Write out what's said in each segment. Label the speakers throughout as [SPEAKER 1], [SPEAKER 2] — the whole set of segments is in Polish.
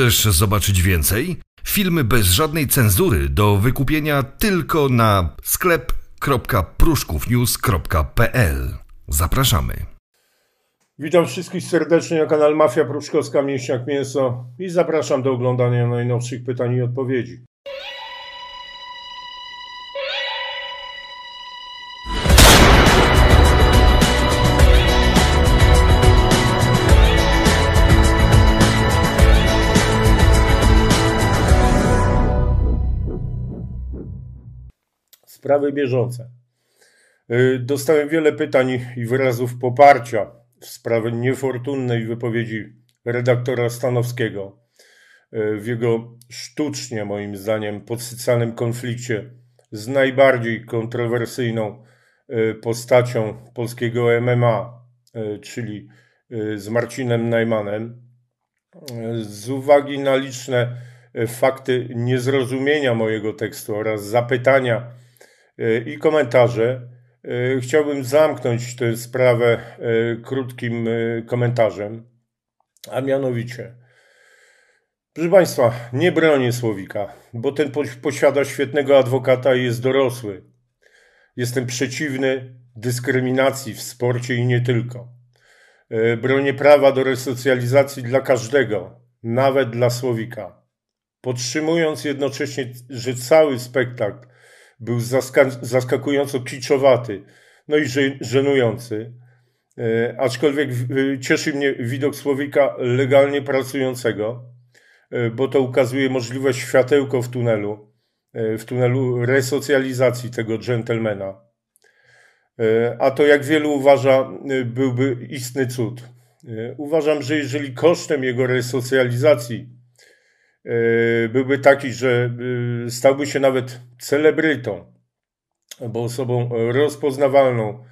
[SPEAKER 1] Chcesz zobaczyć więcej? Filmy bez żadnej cenzury do wykupienia tylko na sklep.pruszkównews.pl. Zapraszamy.
[SPEAKER 2] Witam wszystkich serdecznie na kanale Mafia Pruszkowska Mięśniak Mięso i zapraszam do oglądania najnowszych pytań i odpowiedzi. Sprawy bieżące. Y, dostałem wiele pytań i wyrazów poparcia w sprawie niefortunnej wypowiedzi redaktora Stanowskiego y, w jego sztucznie, moim zdaniem, podsycanym konflikcie z najbardziej kontrowersyjną y, postacią polskiego MMA, czyli z Marcinem Najmanem. Z uwagi na liczne fakty niezrozumienia mojego tekstu oraz zapytania i komentarze, E, chciałbym zamknąć tę sprawę e, krótkim komentarzem, a mianowicie, proszę Państwa, nie bronię Słowika, bo ten posiada świetnego adwokata i jest dorosły. Jestem przeciwny dyskryminacji w sporcie i nie tylko. Bronię prawa do resocjalizacji dla każdego, nawet dla Słowika. Podtrzymując jednocześnie, że cały spektakl był zaskakująco kiczowaty, no i żenujący. E, aczkolwiek cieszy mnie widok Słowika legalnie pracującego, e, bo to ukazuje możliwość światełko w tunelu, e, w tunelu resocjalizacji tego dżentelmena. A to, jak wielu uważa, byłby istny cud. Uważam, że jeżeli kosztem jego resocjalizacji byłby taki, że e, stałby się nawet celebrytą, bo osobą rozpoznawalną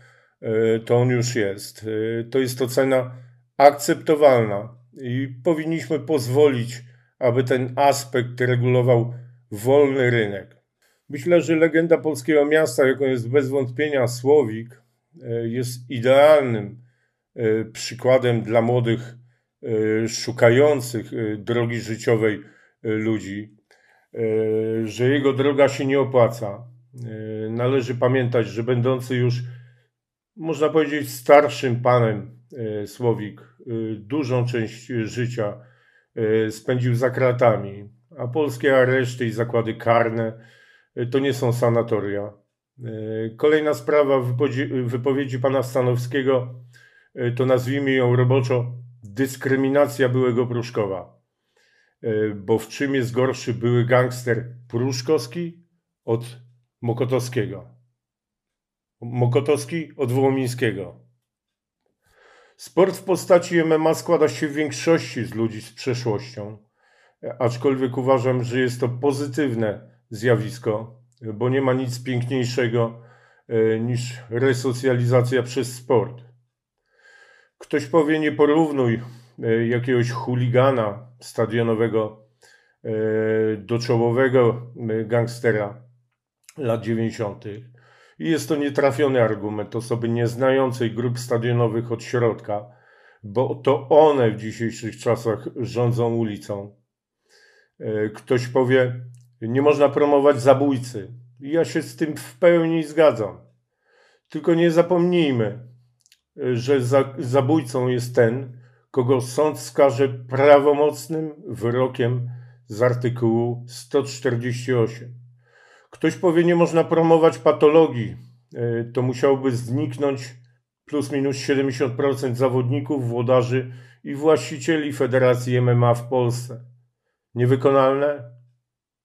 [SPEAKER 2] e, to on już jest. To jest to cena akceptowalna i powinniśmy pozwolić, aby ten aspekt regulował wolny rynek. Myślę, że legenda polskiego miasta, jaką jest bez wątpienia Słowik, jest idealnym przykładem dla młodych szukających drogi życiowej ludzi, e, że jego droga się nie opłaca. E, należy pamiętać, że będący już, można powiedzieć, starszym panem e, Słowik dużą część życia spędził za kratami, a polskie areszty i zakłady karne to nie są sanatoria. Kolejna sprawa wypowiedzi pana Stanowskiego to nazwijmy ją roboczo dyskryminacja byłego Pruszkowa. E, bo w czym jest gorszy były gangster Pruszkowski od Mokotowskiego? Mokotowski od Wołomińskiego. Sport w postaci MMA składa się w większości z ludzi z przeszłością, aczkolwiek uważam, że jest to pozytywne zjawisko, bo nie ma nic piękniejszego e, niż resocjalizacja przez sport. Ktoś powie, nie porównuj E, jakiegoś chuligana stadionowego e, do czołowego e, gangstera lat 90. I jest to nietrafiony argument osoby nieznającej grup stadionowych od środka, bo to one w dzisiejszych czasach rządzą ulicą. Ktoś powie, nie można promować zabójcy. Ja się z tym w pełni zgadzam. Tylko nie zapomnijmy, że zabójcą jest ten, kogo sąd skaże prawomocnym wyrokiem z artykułu 148. Ktoś powie, nie można promować patologii, e, to musiałby zniknąć plus minus 70% zawodników, włodarzy i właścicieli Federacji MMA w Polsce. Niewykonalne?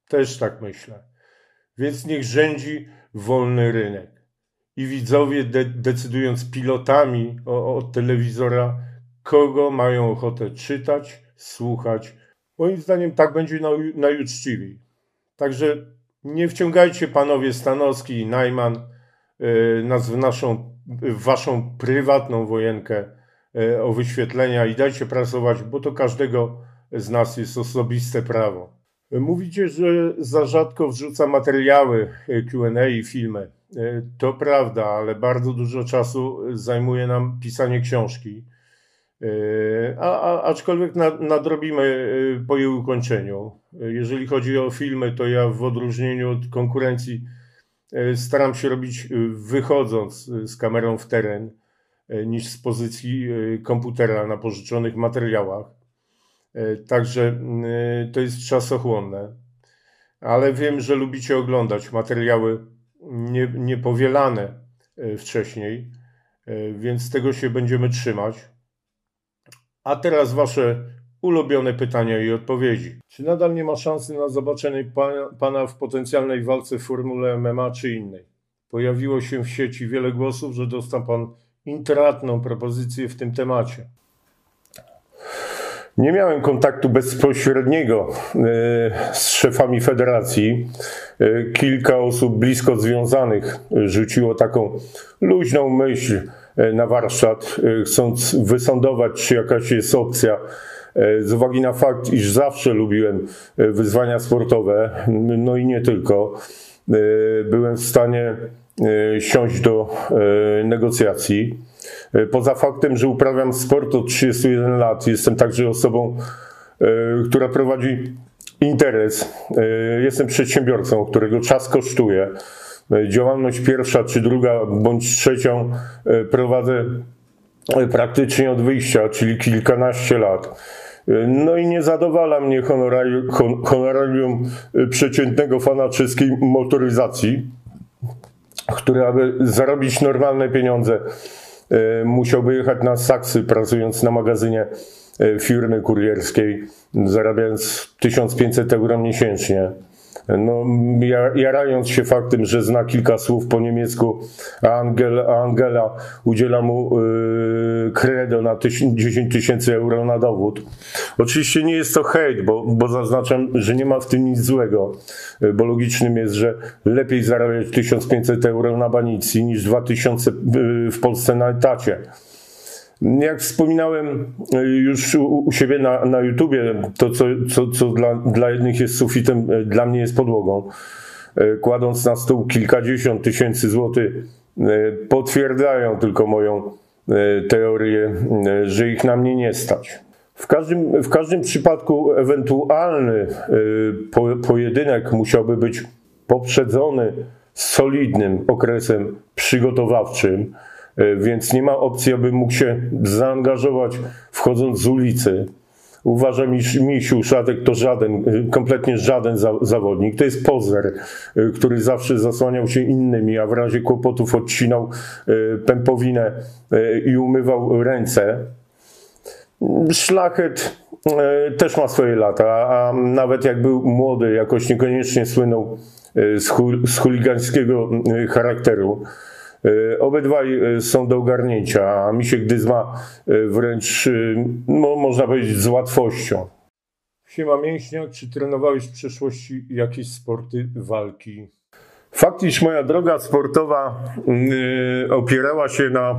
[SPEAKER 2] Też tak myślę. Więc niech rządzi wolny rynek. I widzowie, de decydując pilotami od telewizora, kogo mają ochotę czytać, słuchać. Moim zdaniem tak będzie najuczciwiej. Także nie wciągajcie panowie Stanowski i Najman y, nas w naszą, w waszą prywatną wojenkę y, o wyświetlenia i dajcie pracować, bo to każdego z nas jest osobiste prawo. Mówicie, że za rzadko wrzuca materiały y, QA i filmy. To prawda, ale bardzo dużo czasu zajmuje nam pisanie książki. A, a, aczkolwiek nadrobimy po jej ukończeniu. Jeżeli chodzi o filmy, to ja w odróżnieniu od konkurencji staram się robić wychodząc z kamerą w teren niż z pozycji komputera na pożyczonych materiałach. Także to jest czasochłonne ale wiem, że lubicie oglądać materiały nie, niepowielane wcześniej, więc tego się będziemy trzymać. A teraz Wasze ulubione pytania i odpowiedzi. Czy nadal nie ma szansy na zobaczenie pana, w potencjalnej walce w formule MMA czy innej? Pojawiło się w sieci wiele głosów, że dostał Pan intratną propozycję w tym temacie. Nie miałem kontaktu bezpośredniego e, z szefami federacji. E, kilka osób blisko związanych rzuciło taką luźną myśl na warsztat, chcąc wysądować, czy jakaś jest opcja. Z uwagi na fakt, iż zawsze lubiłem wyzwania sportowe, no i nie tylko, byłem w stanie siąść do negocjacji. E, poza faktem, że uprawiam sport od 31 lat, jestem także osobą, e, która prowadzi interes. E, jestem przedsiębiorcą, którego czas kosztuje. Działalność pierwsza, czy druga, bądź trzecią prowadzę praktycznie od wyjścia, czyli kilkanaście lat. No i nie zadowala mnie honorarium, honorarium przeciętnego fana czeskiej motoryzacji, który aby zarobić normalne pieniądze E, musiałby jechać na saksy, pracując na magazynie e, firmy kurierskiej, zarabiając 1500 euro miesięcznie. No, jarając się faktem, że zna kilka słów po niemiecku, a Angela, udziela mu yy, na 10 tysięcy euro na dowód. Oczywiście nie jest to hejt, bo, bo zaznaczam, że nie ma w tym nic złego, yy, bo logicznym jest, że lepiej zarabiać 1500 euro na banicji niż 2000 yy, w Polsce na etacie. Jak wspominałem e, już u, siebie na, na YouTubie, to co, co, co dla, dla jednych jest sufitem, e, dla mnie jest podłogą. E, kładąc na stół kilkadziesiąt tysięcy złotych, potwierdzają tylko moją teorię, że ich na mnie nie stać. W każdym, w każdym przypadku ewentualny po, pojedynek musiałby być poprzedzony solidnym okresem przygotowawczym więc nie ma opcji, aby mógł się zaangażować wchodząc z ulicy. Uważam, iż Misiu Szatek to żaden, e, kompletnie żaden za, zawodnik. To jest pozer, e, który zawsze zasłaniał się innymi, a w razie kłopotów odcinał pępowinę i umywał ręce. Szlachet też ma swoje lata, a nawet jak był młody, jakoś niekoniecznie słynął z, z chuligańskiego charakteru. E, obydwaj e, są do ogarnięcia, a Misiek Dyzma e, wręcz, no, można powiedzieć, z łatwością. Siema Mięśniak, czy trenowałeś w przeszłości jakieś sporty walki? Fakt, iż moja droga sportowa y, opierała się na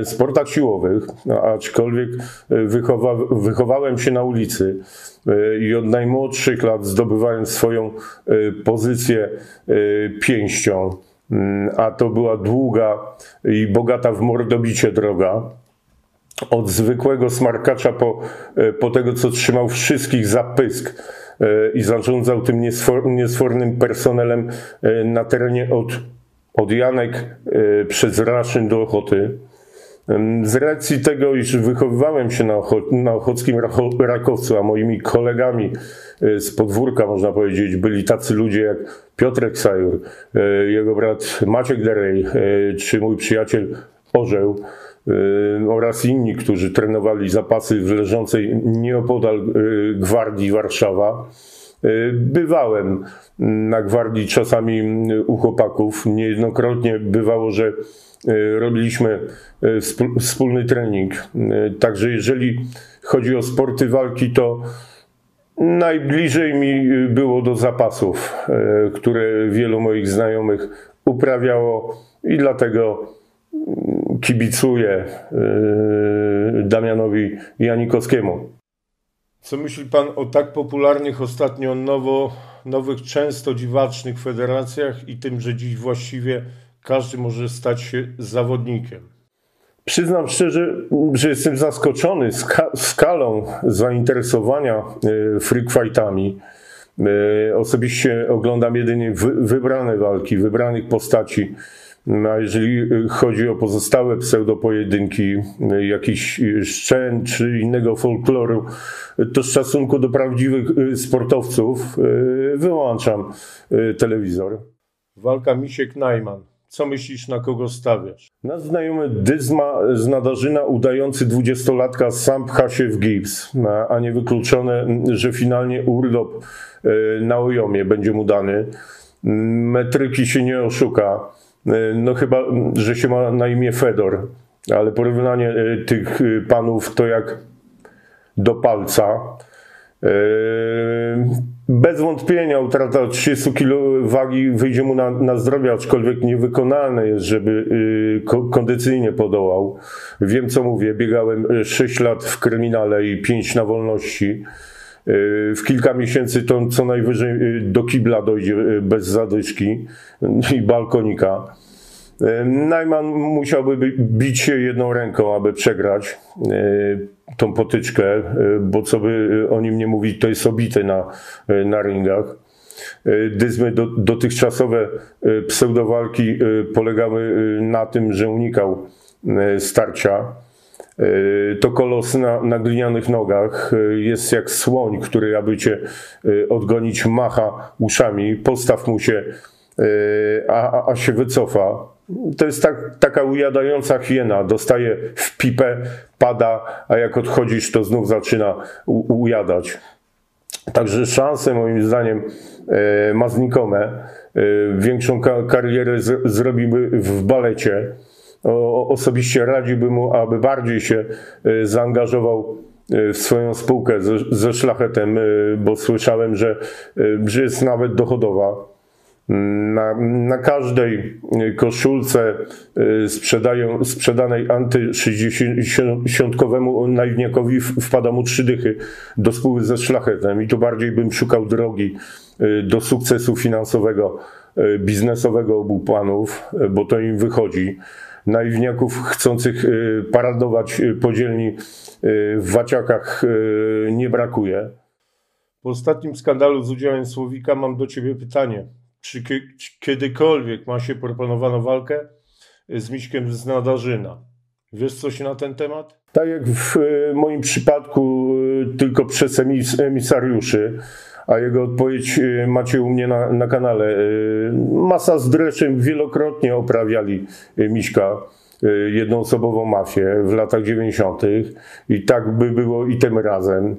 [SPEAKER 2] y, sportach siłowych, no, aczkolwiek wychowa, wychowałem się na ulicy i od najmłodszych lat zdobywałem swoją pozycję pięścią. Mm, a to była długa i bogata w mordobicie droga. Od zwykłego smarkacza po, e, po tego, co trzymał wszystkich za pysk e, i zarządzał tym niesfornym personelem e, na terenie od, od Janek przez Raszyn do Ochoty. Z racji tego, iż wychowywałem się na, Ocho na Ochockim Rakowcu, a moimi kolegami z podwórka, można powiedzieć, byli tacy ludzie jak Piotrek Sajur, e, jego brat Maciek Derej, e, czy mój przyjaciel Orzeł e, oraz inni, którzy trenowali zapasy w leżącej nieopodal Gwardii Warszawa. Bywałem na gwardii czasami u chłopaków. Niejednokrotnie bywało, że robiliśmy wspólny trening. Także jeżeli chodzi o sporty walki, to Najbliżej mi y, było do zapasów, y, które wielu moich znajomych uprawiało i dlatego mm, kibicuję y, Damianowi Janikowskiemu. Co myśli Pan o tak popularnych ostatnio nowo, nowych, często dziwacznych federacjach i tym, że dziś właściwie każdy może stać się zawodnikiem? Przyznam szczerze, że jestem zaskoczony ska skalą zainteresowania e, freak fightami. E, osobiście oglądam jedynie wybrane walki, wybranych postaci. A jeżeli chodzi o pozostałe pseudopojedynki, e, jakiś szczęt czy innego folkloru, to z szacunku do prawdziwych sportowców wyłączam telewizor. Walka Misiek-Najman. Co myślisz, na kogo stawiasz? Nasz znajomy Dyzma z Nadarzyna udający dwudziestolatka sam pcha się w gips, a niewykluczone, że finalnie urlop e, na ojomie będzie mu dany. Metryki się nie oszuka. E, no chyba, że się ma na imię Fedor, ale porównanie e, tych panów to jak do palca. Bez wątpienia utrata 30 kg wagi wyjdzie mu na, na zdrowie, aczkolwiek niewykonalne jest, żeby kondycyjnie podołał. Wiem co mówię, biegałem 6 lat w kryminale i 5 na wolności. Y, w kilka miesięcy to co najwyżej y, do kibla dojdzie bez zadyszki i balkonika. Najman musiałby bić się jedną ręką, aby przegrać tą potyczkę, bo co by o nim nie mówić, to jest obity na, na ringach. Dyzmy do, dotychczasowe pseudowalki polegały na tym, że unikał starcia. To kolos na, na glinianych nogach jest jak słoń, który aby cię odgonić macha uszami, postaw mu się, a, a, a się wycofa to jest tak, taka ujadająca hiena. Dostaje w pipę, pada, a jak odchodzisz, to znów zaczyna u, ujadać. Także szanse moim zdaniem ma znikome. Większą karierę z, zrobiłby w balecie. Osobiście radziłbym mu, aby bardziej się e, zaangażował w swoją spółkę ze, ze szlachetem, bo słyszałem, że, że jest nawet dochodowa. Na, na każdej koszulce sprzedają, sprzedanej anty-60-kowemu naiwniakowi wpada mu trzy dychy do spółki ze szlachetem i tu bardziej bym szukał drogi do sukcesu finansowego, biznesowego obu panów, bo to im wychodzi. Naiwniaków chcących paradować podzielni w waciakach nie brakuje. Po ostatnim skandalu z udziałem Słowika mam do Ciebie pytanie. Czy kiedykolwiek ma się proponowano walkę z Miśkiem z Nadarzyna? Wiesz coś na ten temat? Tak jak w moim przypadku, tylko przez emisariuszy, a jego odpowiedź e, macie u mnie na, na kanale. Masa z dreszem wielokrotnie oprawiali Miśka jednoosobową mafię w latach 90. i tak by było i tym razem.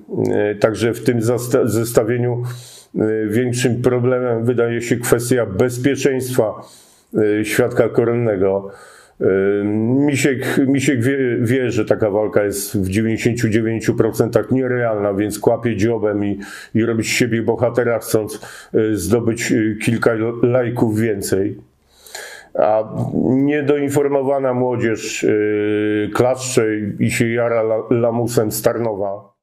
[SPEAKER 2] Także w tym zestawieniu Y, większym problemem wydaje się kwestia bezpieczeństwa y, świadka koronnego. Y, Misiek, Misiek wie, wie, że taka walka jest w 99% nierealna, więc kłapie dziobem i, i robi z siebie bohatera, chcąc zdobyć kilka lajków więcej. A niedoinformowana młodzież klaszcze i się jara lamusem Starnowa.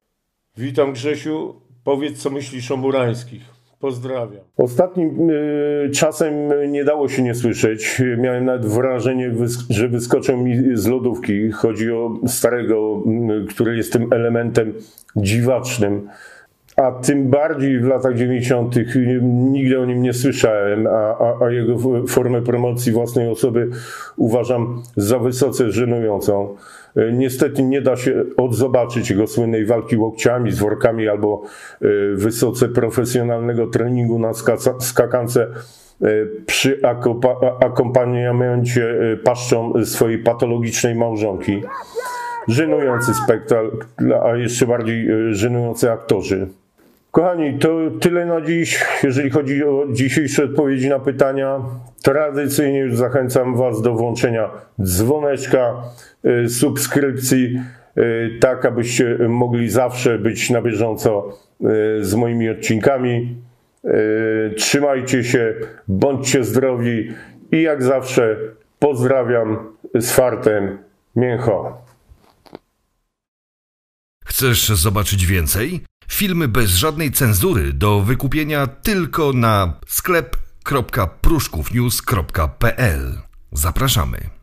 [SPEAKER 2] Witam Grzesiu. Powiedz, co myślisz o Murańskich. Pozdrawiam. Ostatnim y, czasem nie dało się nie słyszeć. Miałem nawet wrażenie, że wyskoczą mi z lodówki. Chodzi o starego, y, który jest tym elementem dziwacznym. A tym bardziej w latach 90. nigdy o nim nie słyszałem, a, a, a jego formę promocji własnej osoby uważam za wysoce żenującą. E, niestety nie da się odzobaczyć jego słynnej walki łokciami z workami albo e, wysoce profesjonalnego treningu na skakance e, przy akompaniamencie paszczą swojej patologicznej małżonki. Żenujący spektakl, a jeszcze bardziej żenujący aktorzy. Kochani, to tyle na dziś. Jeżeli chodzi o dzisiejsze odpowiedzi na pytania, tradycyjnie już zachęcam Was do włączenia dzwoneczka, y, subskrypcji, y, tak abyście mogli zawsze być na bieżąco y, z moimi odcinkami. Trzymajcie się, bądźcie zdrowi i jak zawsze pozdrawiam z fartem Mięcho.
[SPEAKER 1] Chcesz zobaczyć więcej? Filmy bez żadnej cenzury do wykupienia tylko na sklep.pruszkównews.pl. Zapraszamy.